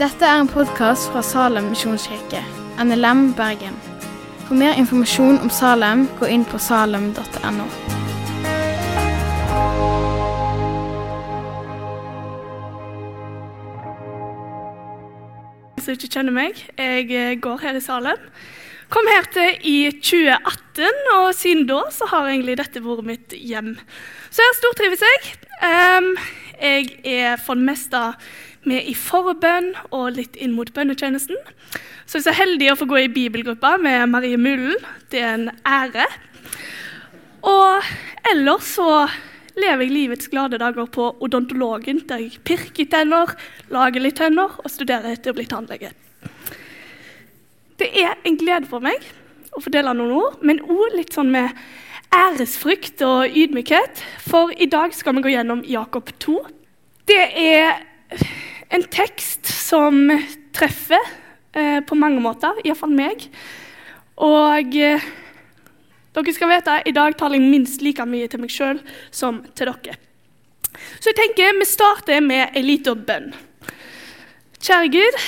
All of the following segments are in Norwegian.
Dette er en podkast fra Salem misjonskirke, NLM Bergen. For mer informasjon om Salem, gå inn på salem.no. som ikke kjenner meg. Jeg eh, går her i Salem. Kom her til i 2018, og siden da så har egentlig dette vært mitt hjem. Så her stortrives jeg. Um, jeg er for det meste med i forbønn og litt inn mot bønnetjenesten. Så jeg er så heldig å få gå i bibelgruppa med Marie Mullen. Det er en ære. Og ellers så lever jeg livets glade dager på odontologen, der jeg pirker tenner, lager litt tenner og studerer til å bli tannlege. Det er en glede for meg å fordele noen ord, men òg litt sånn med æresfrykt og ydmykhet. For i dag skal vi gå gjennom Jakob 2. Det er en tekst som treffer eh, på mange måter, iallfall meg. Og eh, dere skal vite, I dag taler jeg minst like mye til meg sjøl som til dere. Så jeg tenker vi starter med ei lita bønn. Kjære Gud,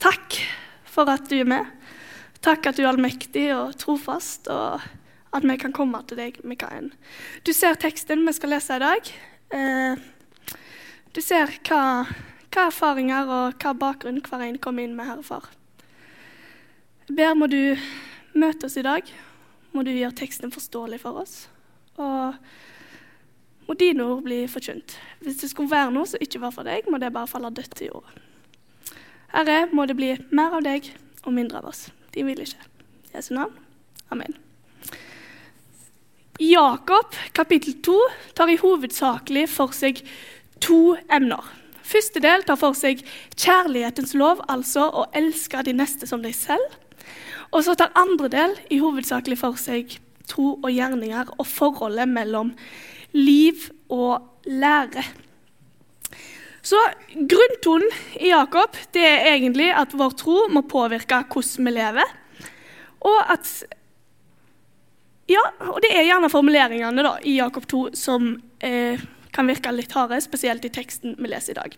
takk for at du er med. Takk at du er allmektig og trofast, og at vi kan komme til deg enn. Du ser teksten vi skal lese i dag. Eh, du ser hva, hva erfaringer og hva bakgrunn hver en kommer inn med, Herre Far. Jeg ber må du møte oss i dag må du gjøre teksten forståelig for oss. Og må dine ord bli forkynt. Hvis det skulle være noe som ikke var for deg, må det bare falle dødt til jorda. Herre, må det bli mer av deg og mindre av oss. De vil ikke. Jesu navn. Amen. Jakob kapittel 2 tar i hovedsakelig for seg to emner. Første del tar for seg kjærlighetens lov, altså å elske de neste som deg selv. Og så tar andre del i hovedsakelig for seg tro og gjerninger og forholdet mellom liv og lære. Så Grunntonen i Jakob det er egentlig at vår tro må påvirke hvordan vi lever. Og at Ja, og det er gjerne formuleringene da, i Jakob 2 som eh, kan virke litt harde, spesielt i teksten vi leser i dag.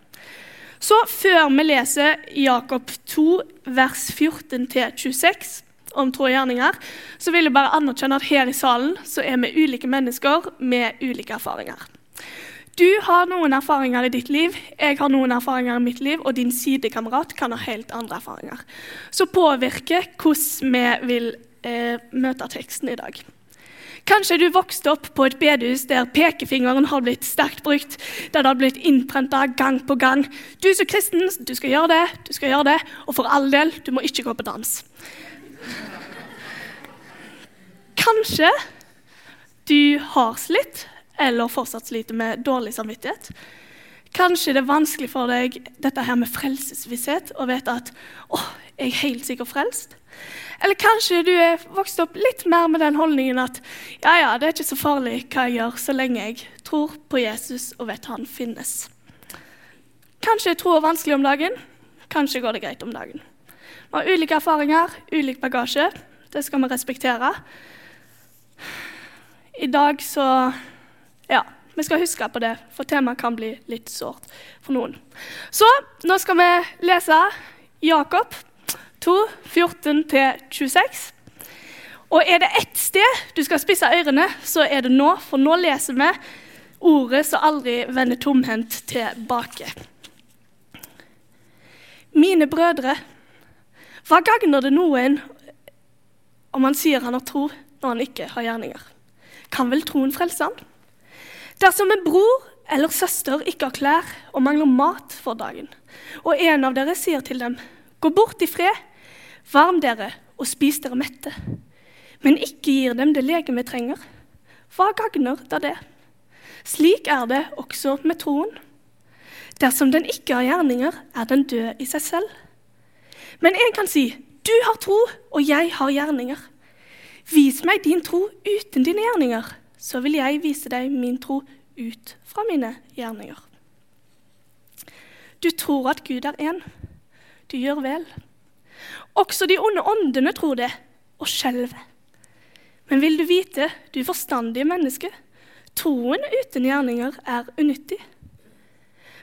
Så før vi leser Jakob 2, vers 14-26, om tro og gjerninger, så vil jeg bare anerkjenne at her i salen så er vi ulike mennesker med ulike erfaringer. Du har noen erfaringer i ditt liv, jeg har noen erfaringer i mitt liv, og din sidekamerat kan ha helt andre erfaringer. Som påvirker hvordan vi vil eh, møte teksten i dag. Kanskje du vokste opp på et bedehus der pekefingeren har blitt sterkt brukt, der det har blitt innprenta gang på gang. Du som kristen, du skal gjøre det, du skal gjøre det, og for all del, du må ikke gå på dans. Kanskje du har slitt, eller fortsatt sliter med dårlig samvittighet. Kanskje det er vanskelig for deg dette her med frelsesvisshet og vite at å, jeg er helt sikkert frelst. Eller kanskje du er vokst opp litt mer med den holdningen at ja, ja, det er ikke så farlig hva jeg gjør, så lenge jeg tror på Jesus og vet han finnes. Kanskje jeg tror vanskelig om dagen, kanskje går det greit om dagen. Vi har ulike erfaringer, ulik bagasje. Det skal vi respektere. I dag så Ja, vi skal huske på det, for temaet kan bli litt sårt for noen. Så nå skal vi lese Jakob 2, 14-26. Og er det ett sted du skal spisse ørene, så er det nå, for nå leser vi ordet som aldri vender tomhendt tilbake. Mine brødre, hva gagner det noen om han sier han har tro når han ikke har gjerninger? Kan vel troen frelse han? Dersom en bror eller søster ikke har klær og mangler mat for dagen, og en av dere sier til dem, gå bort i fred, varm dere og spis dere mette, men ikke gir dem det legemet trenger, hva gagner da det? Slik er det også med troen. Dersom den ikke har gjerninger, er den død i seg selv. Men en kan si, du har tro, og jeg har gjerninger. Vis meg din tro uten dine gjerninger, så vil jeg vise deg min tro ut fra mine gjerninger. Du tror at Gud er én. Du gjør vel. Også de onde åndene tror det, og skjelver. Men vil du vite, du forstandige menneske, troen uten gjerninger er unyttig.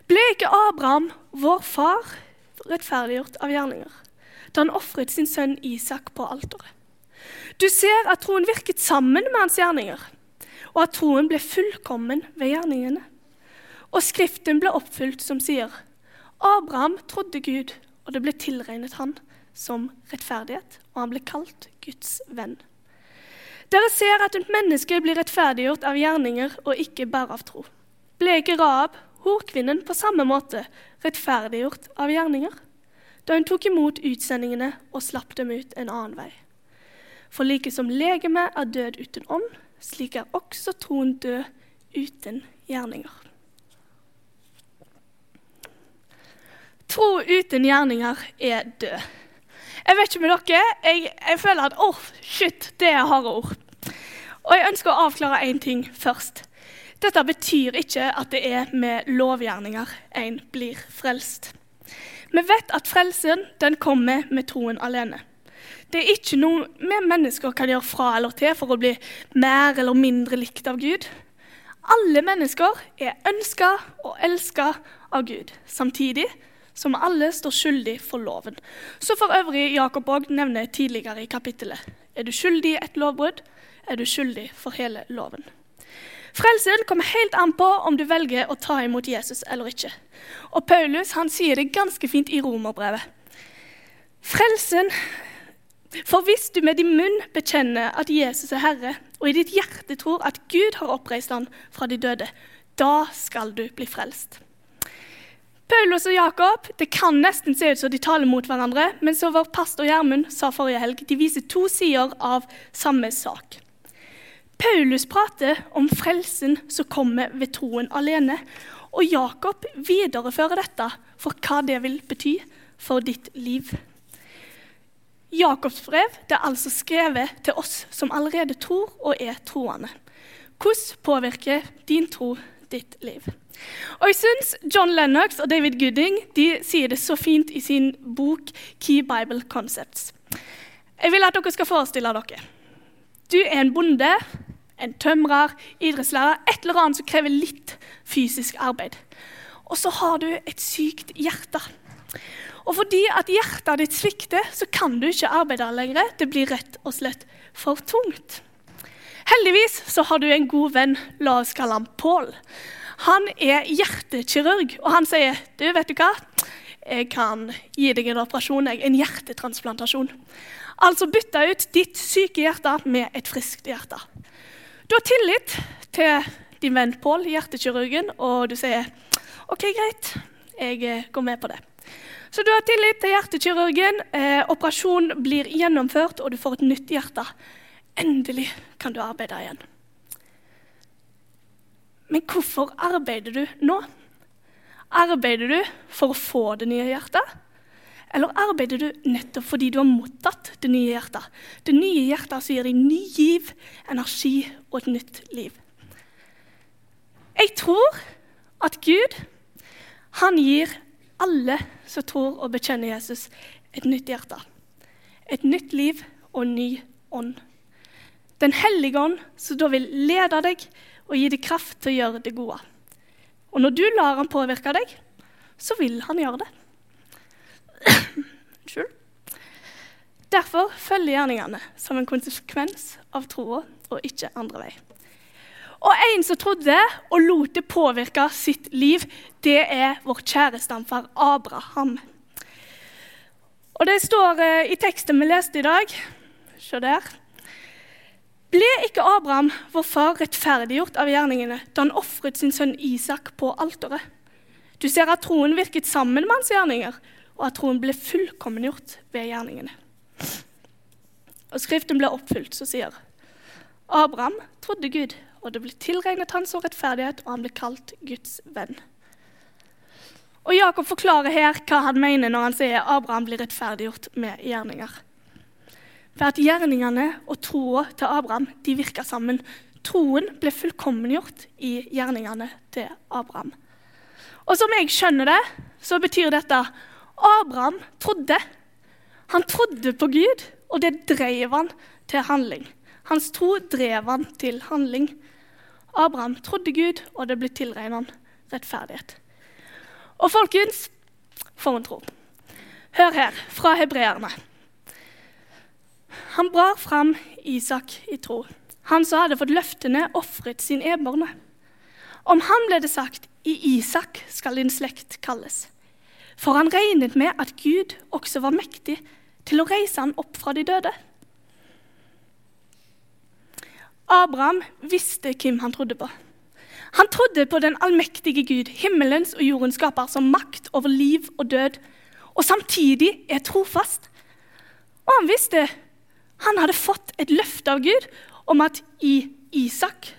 Ble ikke Abraham, vår far, rettferdiggjort av gjerninger da han ofret sin sønn Isak på alteret? Du ser at troen virket sammen med hans gjerninger, og at troen ble fullkommen ved gjerningene. Og Skriften ble oppfylt som sier, Abraham trodde Gud, og det ble tilregnet han som rettferdighet, og han ble kalt Guds venn. Dere ser at et menneske blir rettferdiggjort av gjerninger og ikke bare av tro. Ble ikke Raab, horkvinnen, på samme måte rettferdiggjort av gjerninger? Da hun tok imot utsendingene og slapp dem ut en annen vei. For like som legeme er død uten ånd, slik er også troen død uten gjerninger. Tro uten gjerninger er død. Jeg vet ikke med dere, jeg, jeg føler at oh, shit, det er harde ord. Og jeg ønsker å avklare én ting først. Dette betyr ikke at det er med lovgjerninger en blir frelst. Vi vet at frelsen den kommer med troen alene. Det er ikke noe vi mennesker kan gjøre fra eller til for å bli mer eller mindre likt av Gud. Alle mennesker er ønska og elska av Gud, samtidig som alle står skyldig for loven. Så for øvrig Jakob òg nevner tidligere i kapittelet. Er du skyldig i et lovbrudd, er du skyldig for hele loven. Frelsen kommer helt an på om du velger å ta imot Jesus eller ikke. Og Paulus han sier det ganske fint i romerbrevet. Frelsen For hvis du med din munn bekjenner at Jesus er Herre, og i ditt hjerte tror at Gud har oppreist han fra de døde, da skal du bli frelst. Paulus og Jakob det kan nesten se ut som de taler mot hverandre, men som vår pastor Gjermund sa forrige helg, de viser to sider av samme sak. Paulus prater om frelsen som kommer ved troen alene, og Jakob viderefører dette for hva det vil bety for ditt liv. Jakobs brev det er altså skrevet til oss som allerede tror og er troende. Hvordan påvirker din tro ditt liv? Og jeg syns John Lennox og David Gooding de sier det så fint i sin bok 'Key Bible Concepts'. Jeg vil at dere skal forestille dere. Du er en bonde, en tømrer, idrettslærer, et eller annet som krever litt fysisk arbeid. Og så har du et sykt hjerte. Og fordi at hjertet ditt svikter, så kan du ikke arbeide lenger. Det blir rett og slett for tungt. Heldigvis så har du en god venn, la oss kalle ham Pål. Han er hjertekirurg, og han sier du, vet du hva? Jeg kan gi deg en operasjon, en hjertetransplantasjon. Altså bytte ut ditt syke hjerte med et friskt hjerte. Du har tillit til din venn Pål, hjertekirurgen, og du sier OK, greit, jeg eh, går med på det. Så du har tillit til hjertekirurgen, eh, operasjonen blir gjennomført, og du får et nytt hjerte. Endelig kan du arbeide igjen. Men hvorfor arbeider du nå? Arbeider du for å få det nye hjertet? Eller arbeider du nettopp fordi du har mottatt det nye hjertet? Det nye hjertet som gir deg ny giv, energi og et nytt liv. Jeg tror at Gud han gir alle som tror og bekjenner Jesus, et nytt hjerte. Et nytt liv og ny ånd. Den hellige ånd som da vil lede deg og gi deg kraft til å gjøre det gode. Og når du lar han påvirke deg, så vil han gjøre det. Unnskyld. Derfor følger gjerningene som en konsekvens av troa, og ikke andre vei. Og en som trodde og lot det påvirke sitt liv, det er vår kjære stamfar Abraham. Og det står eh, i teksten vi leste i dag Se der. Ble ikke Abraham, vår far, rettferdiggjort av gjerningene da han ofret sin sønn Isak på alteret? Du ser at troen virket sammen med hans gjerninger, og at troen ble fullkommengjort ved gjerningene. Og Skriften ble oppfylt, så sier Abraham trodde Gud, og det ble tilregnet hans rettferdighet, og han ble kalt Guds venn. Og Jakob forklarer her hva han mener når han sier Abraham blir rettferdiggjort med gjerninger. For at gjerningene og troa til Abraham de virka sammen. Troen ble fullkommengjort i gjerningene til Abraham. Og som jeg skjønner det, så betyr dette Abraham trodde. Han trodde på Gud, og det drev han til handling. Hans tro drev han til handling. Abraham trodde Gud, og det ble tilregnet han rettferdighet. Og folkens, for en tro. Hør her, fra hebreerne. Han brar fram Isak i tro. Han som hadde fått løftene, ofret sin eborne. Om han ble det sagt, i Isak skal din slekt kalles. For han regnet med at Gud også var mektig til å reise han opp fra de døde. Abraham visste hvem han trodde på. Han trodde på den allmektige Gud, himmelens og jordens skaper, som makt over liv og død, og samtidig er trofast. Og han visste han hadde fått et løfte av Gud om at i Isak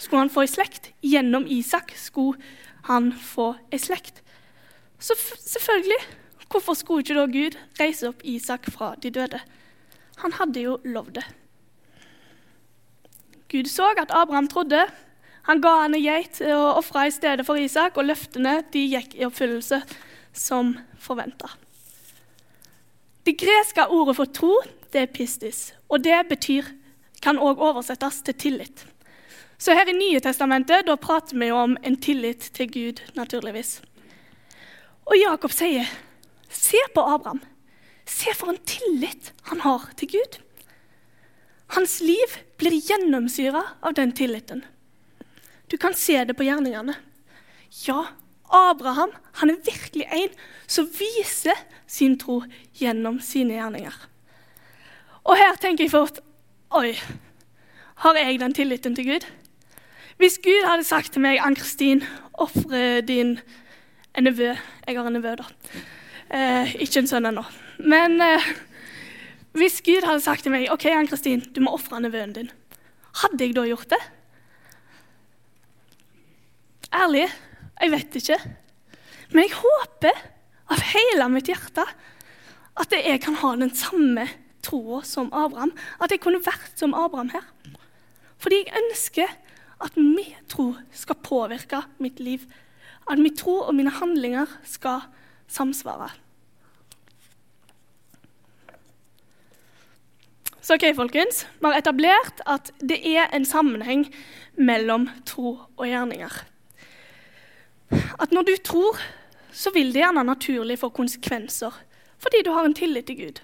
skulle han få ei slekt. Gjennom Isak skulle han få ei slekt. Så selvfølgelig, hvorfor skulle ikke da Gud reise opp Isak fra de døde? Han hadde jo lovd det. Gud så at Abraham trodde. Han ga han ei geit og ofra i stedet for Isak, og løftene de gikk i oppfyllelse som forventa. Det greske ordet for tro det er pistis, og det betyr, kan òg oversettes til tillit. Så her i Nye testamentet da prater vi jo om en tillit til Gud, naturligvis. Og Jakob sier, 'Se på Abraham. Se for en tillit han har til Gud.' Hans liv blir gjennomsyra av den tilliten. Du kan se det på gjerningene. Ja, Abraham han er virkelig en som viser sin tro gjennom sine gjerninger. Og her tenker jeg fort Oi, har jeg den tilliten til Gud? Hvis Gud hadde sagt til meg, Ann-Kristin, ofre din nevø Jeg har en nevø, da. Eh, ikke en sønn ennå. Men eh, hvis Gud hadde sagt til meg ok, Ann-Kristin, du må ofre nevøen din, hadde jeg da gjort det? Ærlig, jeg vet ikke. Men jeg håper av hele mitt hjerte at jeg kan ha den samme troa som Abraham. At jeg kunne vært som Abraham her. Fordi jeg ønsker at min tro skal påvirke mitt liv. At min tro og mine handlinger skal samsvare. Så ok, folkens, Vi har etablert at det er en sammenheng mellom tro og gjerninger. At når du tror, så vil det gjerne naturlig få konsekvenser fordi du har en tillit til Gud.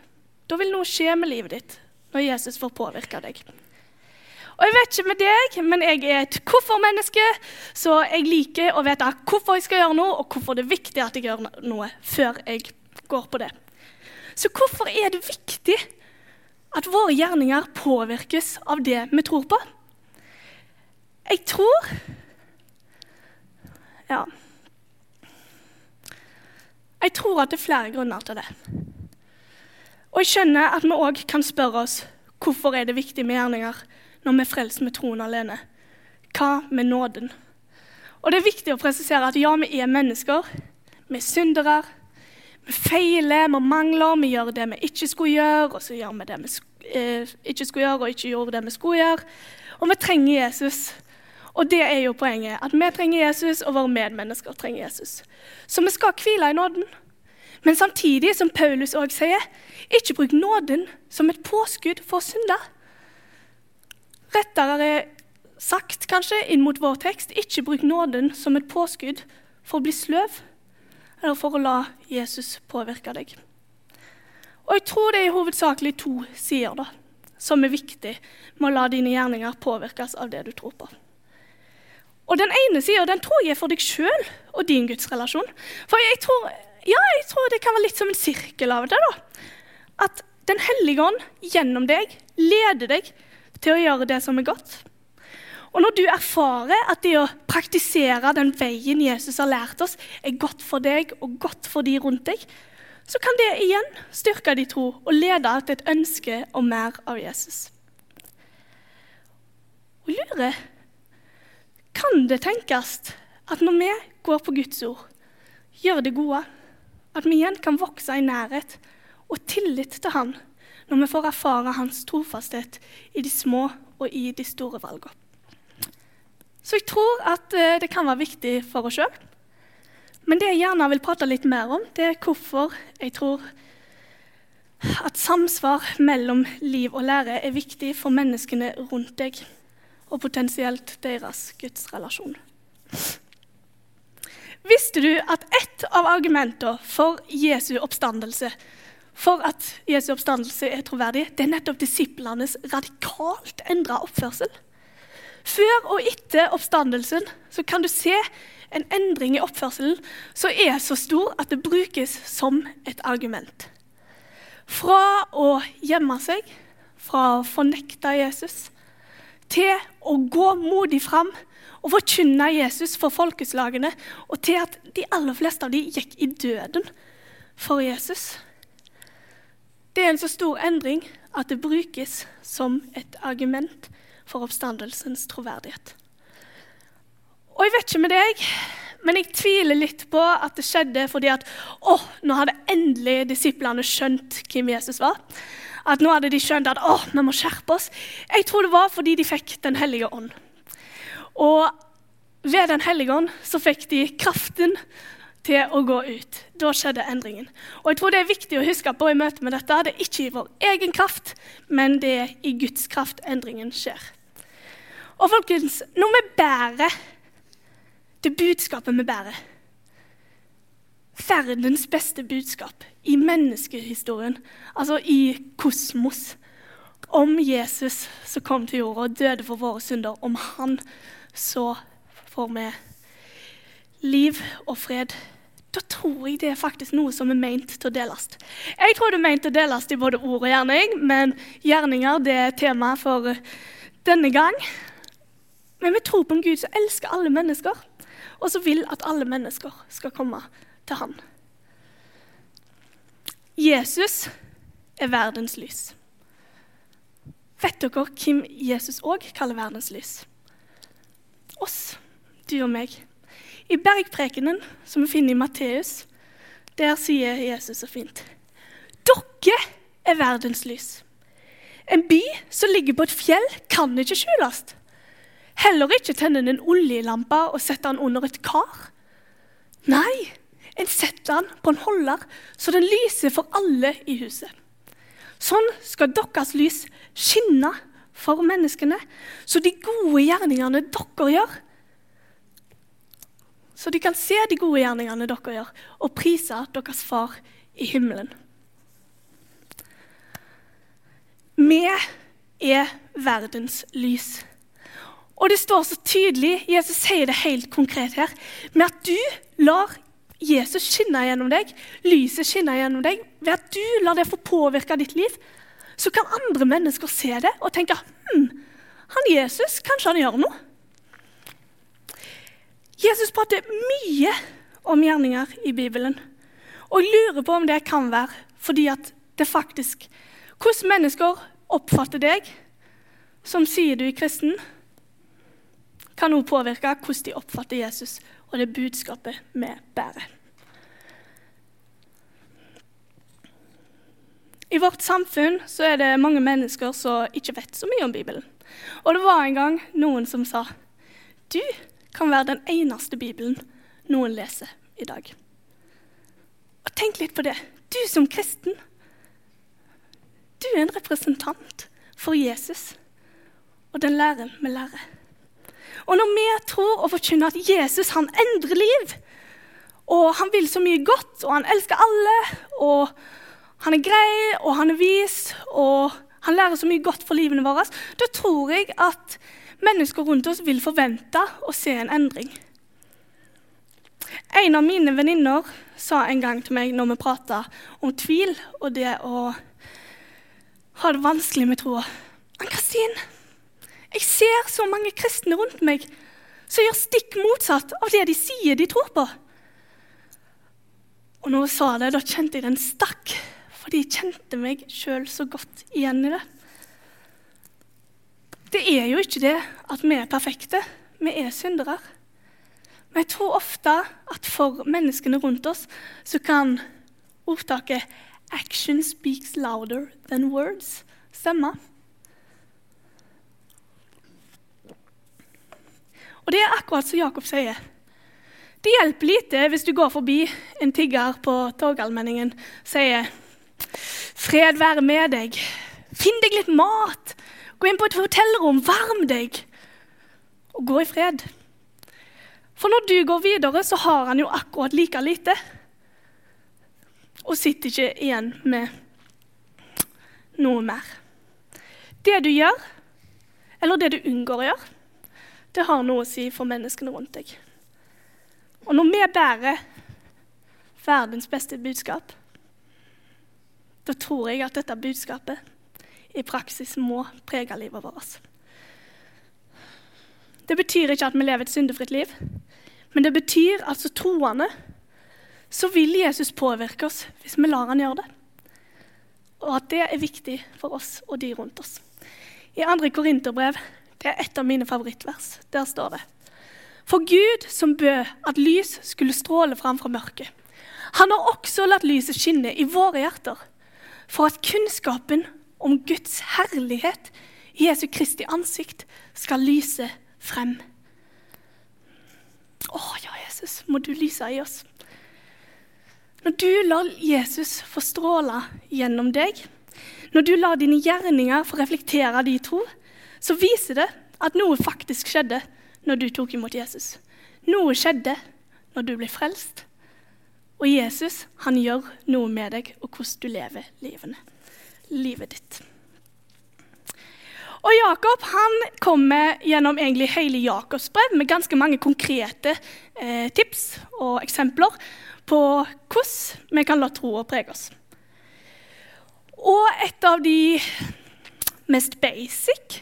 Da vil noe skje med livet ditt når Jesus får påvirke deg. Og Jeg vet ikke med deg, men jeg er et hvorfor-menneske, så jeg liker å vite hvorfor jeg skal gjøre noe, og hvorfor det er viktig at jeg gjør noe, før jeg går på det. Så hvorfor er det viktig at våre gjerninger påvirkes av det vi tror på. Jeg tror Ja. Jeg tror at det er flere grunner til det. Og jeg skjønner at vi òg kan spørre oss hvorfor er det viktig med gjerninger når vi er frelst med troen alene. Hva med nåden? Og det er viktig å presisere at ja, vi er mennesker. Vi er syndere. Vi feiler, vi mangler, vi gjør det vi ikke skulle gjøre, og så gjør vi det vi eh, ikke skulle gjøre, og ikke gjorde det vi skulle gjøre. Og vi trenger Jesus. Og det er jo poenget, at vi trenger Jesus, og våre medmennesker trenger Jesus. Så vi skal hvile i nåden. Men samtidig, som Paulus òg sier, ikke bruk nåden som et påskudd for synder. Rettere sagt, kanskje, inn mot vår tekst, ikke bruk nåden som et påskudd for å bli sløv eller for å la Jesus påvirke deg. Og jeg tror det er hovedsakelig to sider da, som er viktig med å la dine gjerninger påvirkes av det du tror på. Og Den ene sida tror jeg er for deg sjøl og din gudsrelasjon. For jeg tror, ja, jeg tror det kan være litt som en sirkel av det. da. At Den hellige ånd gjennom deg leder deg til å gjøre det som er godt. Og når du erfarer at det å praktisere den veien Jesus har lært oss, er godt for deg og godt for de rundt deg, så kan det igjen styrke din tro og lede til et ønske om mer av Jesus. Og lurer Kan det tenkes at når vi går på Guds ord, gjør det gode, at vi igjen kan vokse i nærhet og tillit til Han når vi får erfare Hans trofasthet i de små og i de store valgene? Så jeg tror at eh, det kan være viktig for oss sjøl. Men det jeg gjerne vil prate litt mer om, det er hvorfor jeg tror at samsvar mellom liv og lære er viktig for menneskene rundt deg, og potensielt deres gudsrelasjon. Visste du at ett av argumentene for Jesu oppstandelse for at Jesu oppstandelse er troverdig, det er nettopp disiplenes radikalt endra oppførsel. Før og etter oppstandelsen så kan du se en endring i oppførselen som er så stor at det brukes som et argument. Fra å gjemme seg, fra å fornekte Jesus, til å gå modig fram og forkynne Jesus for folkeslagene, og til at de aller fleste av dem gikk i døden for Jesus. Det er en så stor endring at det brukes som et argument for oppstandelsens troverdighet. Og jeg vet ikke med deg, men jeg tviler litt på at det skjedde fordi at å, nå hadde endelig disiplene skjønt hvem Jesus var. At nå hadde de skjønt at å, vi må skjerpe oss. Jeg tror det var fordi de fikk Den hellige ånd. Og ved Den hellige ånd så fikk de kraften til å gå ut. Da skjedde endringen. Og jeg tror Det er viktig å huske på i møte med dette. Det er ikke i vår egen kraft, men det er i Guds kraft endringen skjer. Og folkens, når vi bærer det budskapet vi bærer Verdens beste budskap i menneskehistorien, altså i kosmos, om Jesus som kom til jorda og døde for våre synder, om han, så får vi liv og fred da tror jeg det er faktisk noe som er meint til å deles. Jeg tror det er meint til å deles i både ord og gjerning, men gjerninger det er tema for denne gang. Men vi tror på en Gud som elsker alle mennesker, og som vil at alle mennesker skal komme til Han. Jesus er verdens lys. Vet dere hvem Jesus òg kaller verdens lys? Oss, du og meg. I bergprekenen, som vi finner i Matteus, der sier Jesus så fint Dere er verdens lys. En by som ligger på et fjell, kan ikke skjules. Heller ikke tenne en oljelampe og sette den under et kar. Nei, en setter den på en holder, så den lyser for alle i huset. Sånn skal deres lys skinne for menneskene, så de gode gjerningene dere gjør, så de kan se de gode gjerningene dere gjør, og prise deres far i himmelen. Vi er verdens lys. Og det står så tydelig, Jesus sier det helt konkret her, med at du lar Jesus skinne gjennom deg, lyset skinne gjennom deg, ved at du lar det få påvirke ditt liv, så kan andre mennesker se det og tenke hm, han Jesus, kanskje han gjør noe? Jesus prater mye om gjerninger i Bibelen. Og jeg lurer på om det kan være fordi at det faktisk Hvordan mennesker oppfatter deg som sier du er kristen, kan også påvirke hvordan de oppfatter Jesus og det budskapet vi bærer. I vårt samfunn er det mange mennesker som ikke vet så mye om Bibelen. Og det var en gang noen som sa du, kan være den eneste Bibelen noen leser i dag. Og Tenk litt på det. Du som kristen, du er en representant for Jesus og den læren vi lærer. Og når vi tror og forkynner at Jesus han endrer liv, og han vil så mye godt, og han elsker alle, og han er grei, og han er vis, og han lærer så mye godt for livene våre, da tror jeg at mennesker rundt oss vil forvente å se en endring. En av mine venninner sa en gang til meg når vi prata om tvil og det å ha det vanskelig med troa Ann-Kristin, jeg ser så mange kristne rundt meg som gjør stikk motsatt av det de sier de tror på. Og når hun sa det, da kjente jeg den stakk, fordi jeg kjente meg sjøl så godt igjen i det. Det er jo ikke det at vi er perfekte. Vi er syndere. Men jeg tror ofte at for menneskene rundt oss så kan ordtaket 'action speaks louder than words' stemme. Og det er akkurat som Jakob sier. Det hjelper lite hvis du går forbi en tigger på Torgallmenningen og sier 'Fred være med deg. Finn deg litt mat. Gå inn på et hotellrom, varm deg, og gå i fred. For når du går videre, så har han jo akkurat like lite. Og sitter ikke igjen med noe mer. Det du gjør, eller det du unngår å gjøre, det har noe å si for menneskene rundt deg. Og når vi bærer verdens beste budskap, da tror jeg at dette budskapet i praksis må prege livet vårt. Det betyr ikke at vi lever et syndefritt liv, men det betyr at som troende så vil Jesus påvirke oss hvis vi lar han gjøre det. Og at det er viktig for oss og de rundt oss. I 2. Korinterbrev, det er et av mine favorittvers, der står det For Gud som bød at lys skulle stråle fram fra mørket, han har også latt lyset skinne i våre hjerter, for at kunnskapen om Guds herlighet i Jesu Kristi ansikt skal lyse frem. Å ja, Jesus, må du lyse i oss. Når du lar Jesus få stråle gjennom deg, når du lar dine gjerninger få reflektere de tro, så viser det at noe faktisk skjedde når du tok imot Jesus. Noe skjedde når du ble frelst. Og Jesus han gjør noe med deg og hvordan du lever livene, livet ditt. Og Jakob han kommer gjennom egentlig hele Jakobs brev med ganske mange konkrete eh, tips og eksempler på hvordan vi kan la troa prege oss. Og et av de mest basic,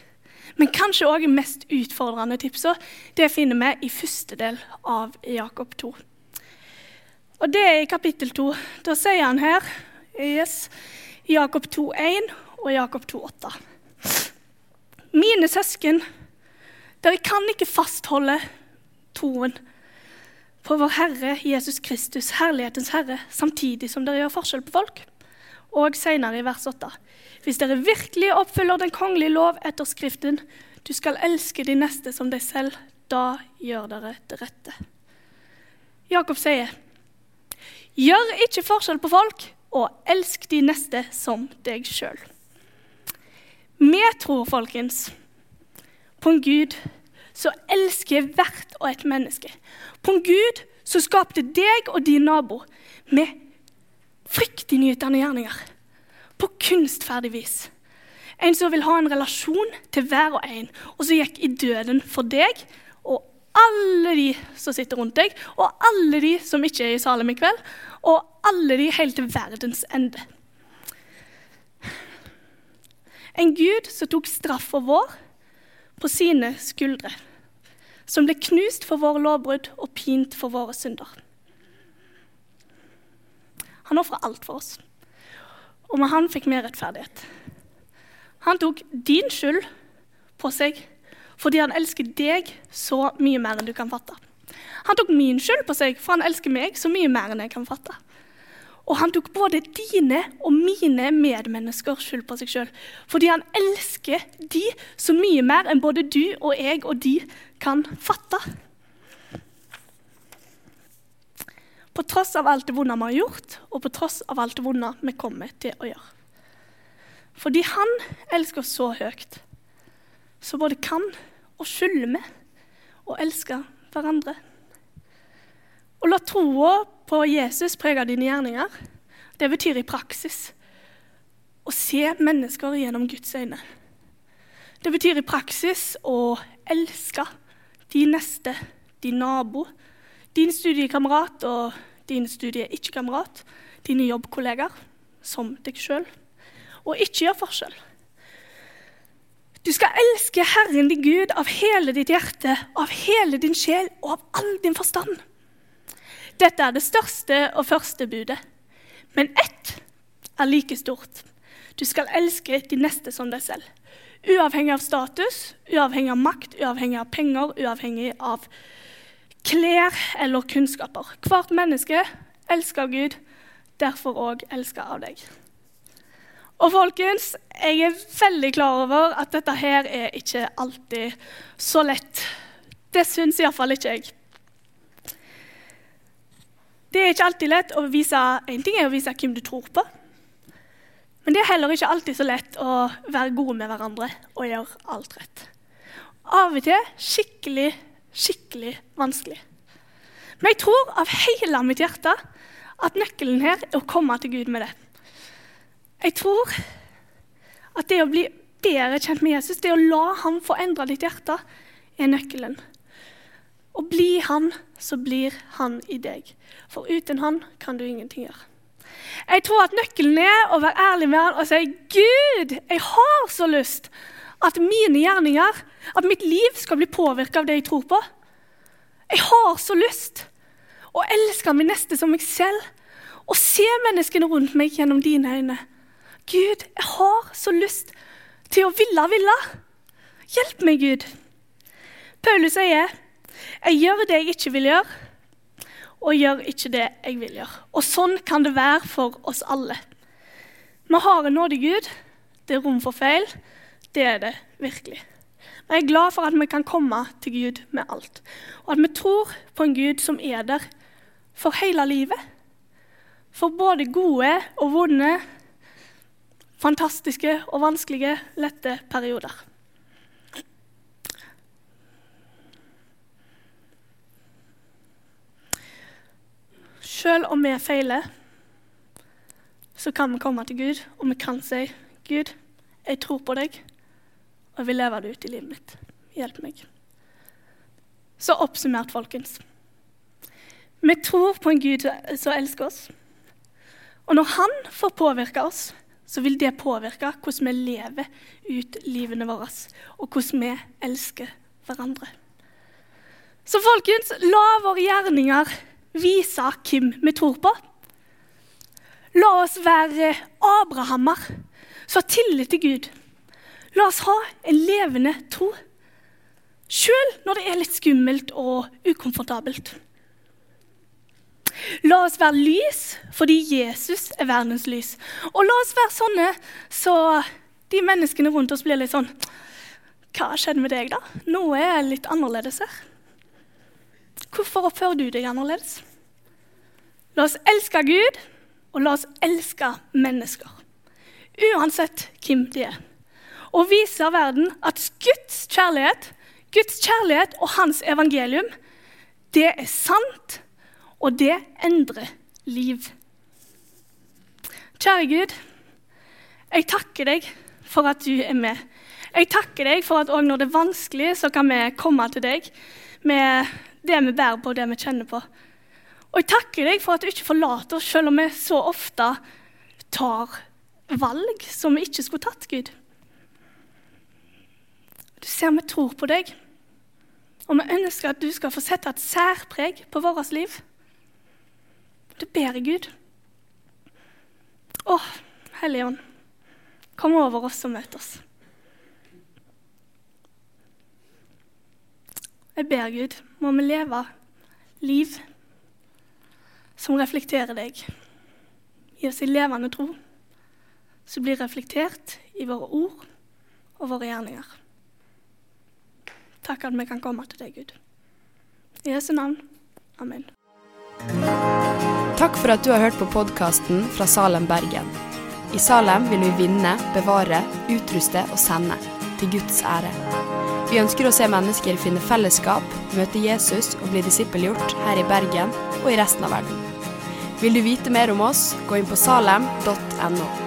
men kanskje òg mest utfordrende tipsa, det finner vi i første del av Jakob 2. Og det er i kapittel 2. Da sier han her yes, Jakob 2,1 og Jakob 2,8. Mine søsken, dere kan ikke fastholde troen på vår Herre Jesus Kristus, herlighetens Herre, samtidig som dere gjør forskjell på folk. Og senere i vers 8. Hvis dere virkelig oppfyller den kongelige lov etter Skriften, du skal elske de neste som deg selv, da gjør dere det rette. Jakob sier, gjør ikke forskjell på folk, og elsk de neste som deg sjøl. Vi tror, folkens, på en Gud som elsker hvert og et menneske. På en Gud som skapte deg og din nabo med fryktinngytende gjerninger. På kunstferdig vis. En som vil ha en relasjon til hver og en, og som gikk i døden for deg og alle de som sitter rundt deg, og alle de som ikke er i Salem i kveld, og alle de helt til verdens ende. En Gud som tok straffa vår på sine skuldre. Som ble knust for våre lovbrudd og pint for våre synder. Han ofra alt for oss, og med han fikk vi rettferdighet. Han tok din skyld på seg fordi han elsker deg så mye mer enn du kan fatte. Han tok min skyld på seg, for han elsker meg så mye mer enn jeg kan fatte. Og han tok både dine og mine medmenneskers skyld på seg sjøl. Fordi han elsker de så mye mer enn både du og jeg og de kan fatte. På tross av alt det vonde vi har gjort, og på tross av alt det vonde vi kommer til å gjøre. Fordi han elsker oss så høyt, så både kan og skylder vi å elske hverandre. Å la troa på Jesus prege dine gjerninger, det betyr i praksis å se mennesker gjennom Guds øyne. Det betyr i praksis å elske de neste, de nabo, din studiekamerat og din studie-ikke-kamerat, dine jobbkollegaer, som deg sjøl, og ikke gjør forskjell. Du skal elske Herren din Gud av hele ditt hjerte, av hele din sjel og av all din forstand. Dette er det største og første budet. Men ett er like stort. Du skal elske de neste som deg selv. Uavhengig av status, uavhengig av makt, uavhengig av penger, uavhengig av klær eller kunnskaper. Hvert menneske elsker Gud, derfor òg elsker av deg. Og folkens, jeg er veldig klar over at dette her er ikke alltid så lett. Det syns iallfall ikke jeg. Det er ikke alltid lett å vise En ting er å vise hvem du tror på. Men det er heller ikke alltid så lett å være gode med hverandre og gjøre alt rett. Av og til skikkelig, skikkelig vanskelig. Men jeg tror av hele mitt hjerte at nøkkelen her er å komme til Gud med det. Jeg tror at det å bli bedre kjent med Jesus, det å la ham få endre ditt hjerte, er nøkkelen. Og bli han, så blir han i deg. For uten han kan du ingenting gjøre. Jeg tror at nøkkelen er å være ærlig med han og si Gud, jeg har så lyst at mine gjerninger, at mitt liv skal bli påvirka av det jeg tror på. Jeg har så lyst å elske min neste som meg selv og se menneskene rundt meg gjennom dine øyne. Gud, jeg har så lyst til å ville, ville. Hjelp meg, Gud. Paulus sier, 'Jeg gjør det jeg ikke vil gjøre, og gjør ikke det jeg vil gjøre'. Og sånn kan det være for oss alle. Vi har en nådig Gud. Det er rom for feil. Det er det virkelig. Men jeg er glad for at vi kan komme til Gud med alt. Og at vi tror på en Gud som er der for hele livet. For både gode og vonde, fantastiske og vanskelige, lette perioder. Selv om vi feiler, så kan vi komme til Gud, og vi kan si, 'Gud, jeg tror på deg, og jeg vil leve det ut i livet mitt. Hjelp meg.' Så oppsummert, folkens. Vi tror på en Gud som elsker oss. Og når Han får påvirke oss, så vil det påvirke hvordan vi lever ut livene våre, og hvordan vi elsker hverandre. Så folkens, la våre gjerninger vise hvem vi tror på. La oss være Abrahammer som har tillit til Gud. La oss ha en levende tro, sjøl når det er litt skummelt og ukomfortabelt. La oss være lys fordi Jesus er verdens lys. Og la oss være sånne så de menneskene rundt oss blir litt sånn Hva skjedde med deg, da? Noe er litt annerledes her. Hvorfor oppfører du deg annerledes? La oss elske Gud, og la oss elske mennesker. Uansett hvem de er. Og viser verden at Guds kjærlighet, Guds kjærlighet og hans evangelium, det er sant, og det endrer liv. Kjære Gud, jeg takker deg for at du er med. Jeg takker deg for at òg når det er vanskelig, så kan vi komme til deg med det vi bærer på, og det vi kjenner på. Og jeg takker deg for at du ikke forlater oss, selv om vi så ofte tar valg som vi ikke skulle tatt, Gud. Du ser vi tror på deg, og vi ønsker at du skal få sette et særpreg på vårt liv. Det ber Gud. Å, Hellige Ånd, kom over oss og møt oss. Jeg ber Gud, må vi leve liv som reflekterer deg. Gi oss en levende tro som blir reflektert i våre ord og våre gjerninger. Takk at vi kan komme til deg, Gud. I Jesu navn. Amen. Takk for at du har hørt på podkasten fra Salem, Bergen. I Salem vil vi vinne, bevare, utruste og sende. Til Guds ære. Vi ønsker å se mennesker finne fellesskap, møte Jesus og bli disippelgjort her i Bergen og i resten av verden. Vil du vite mer om oss, gå inn på salem.no.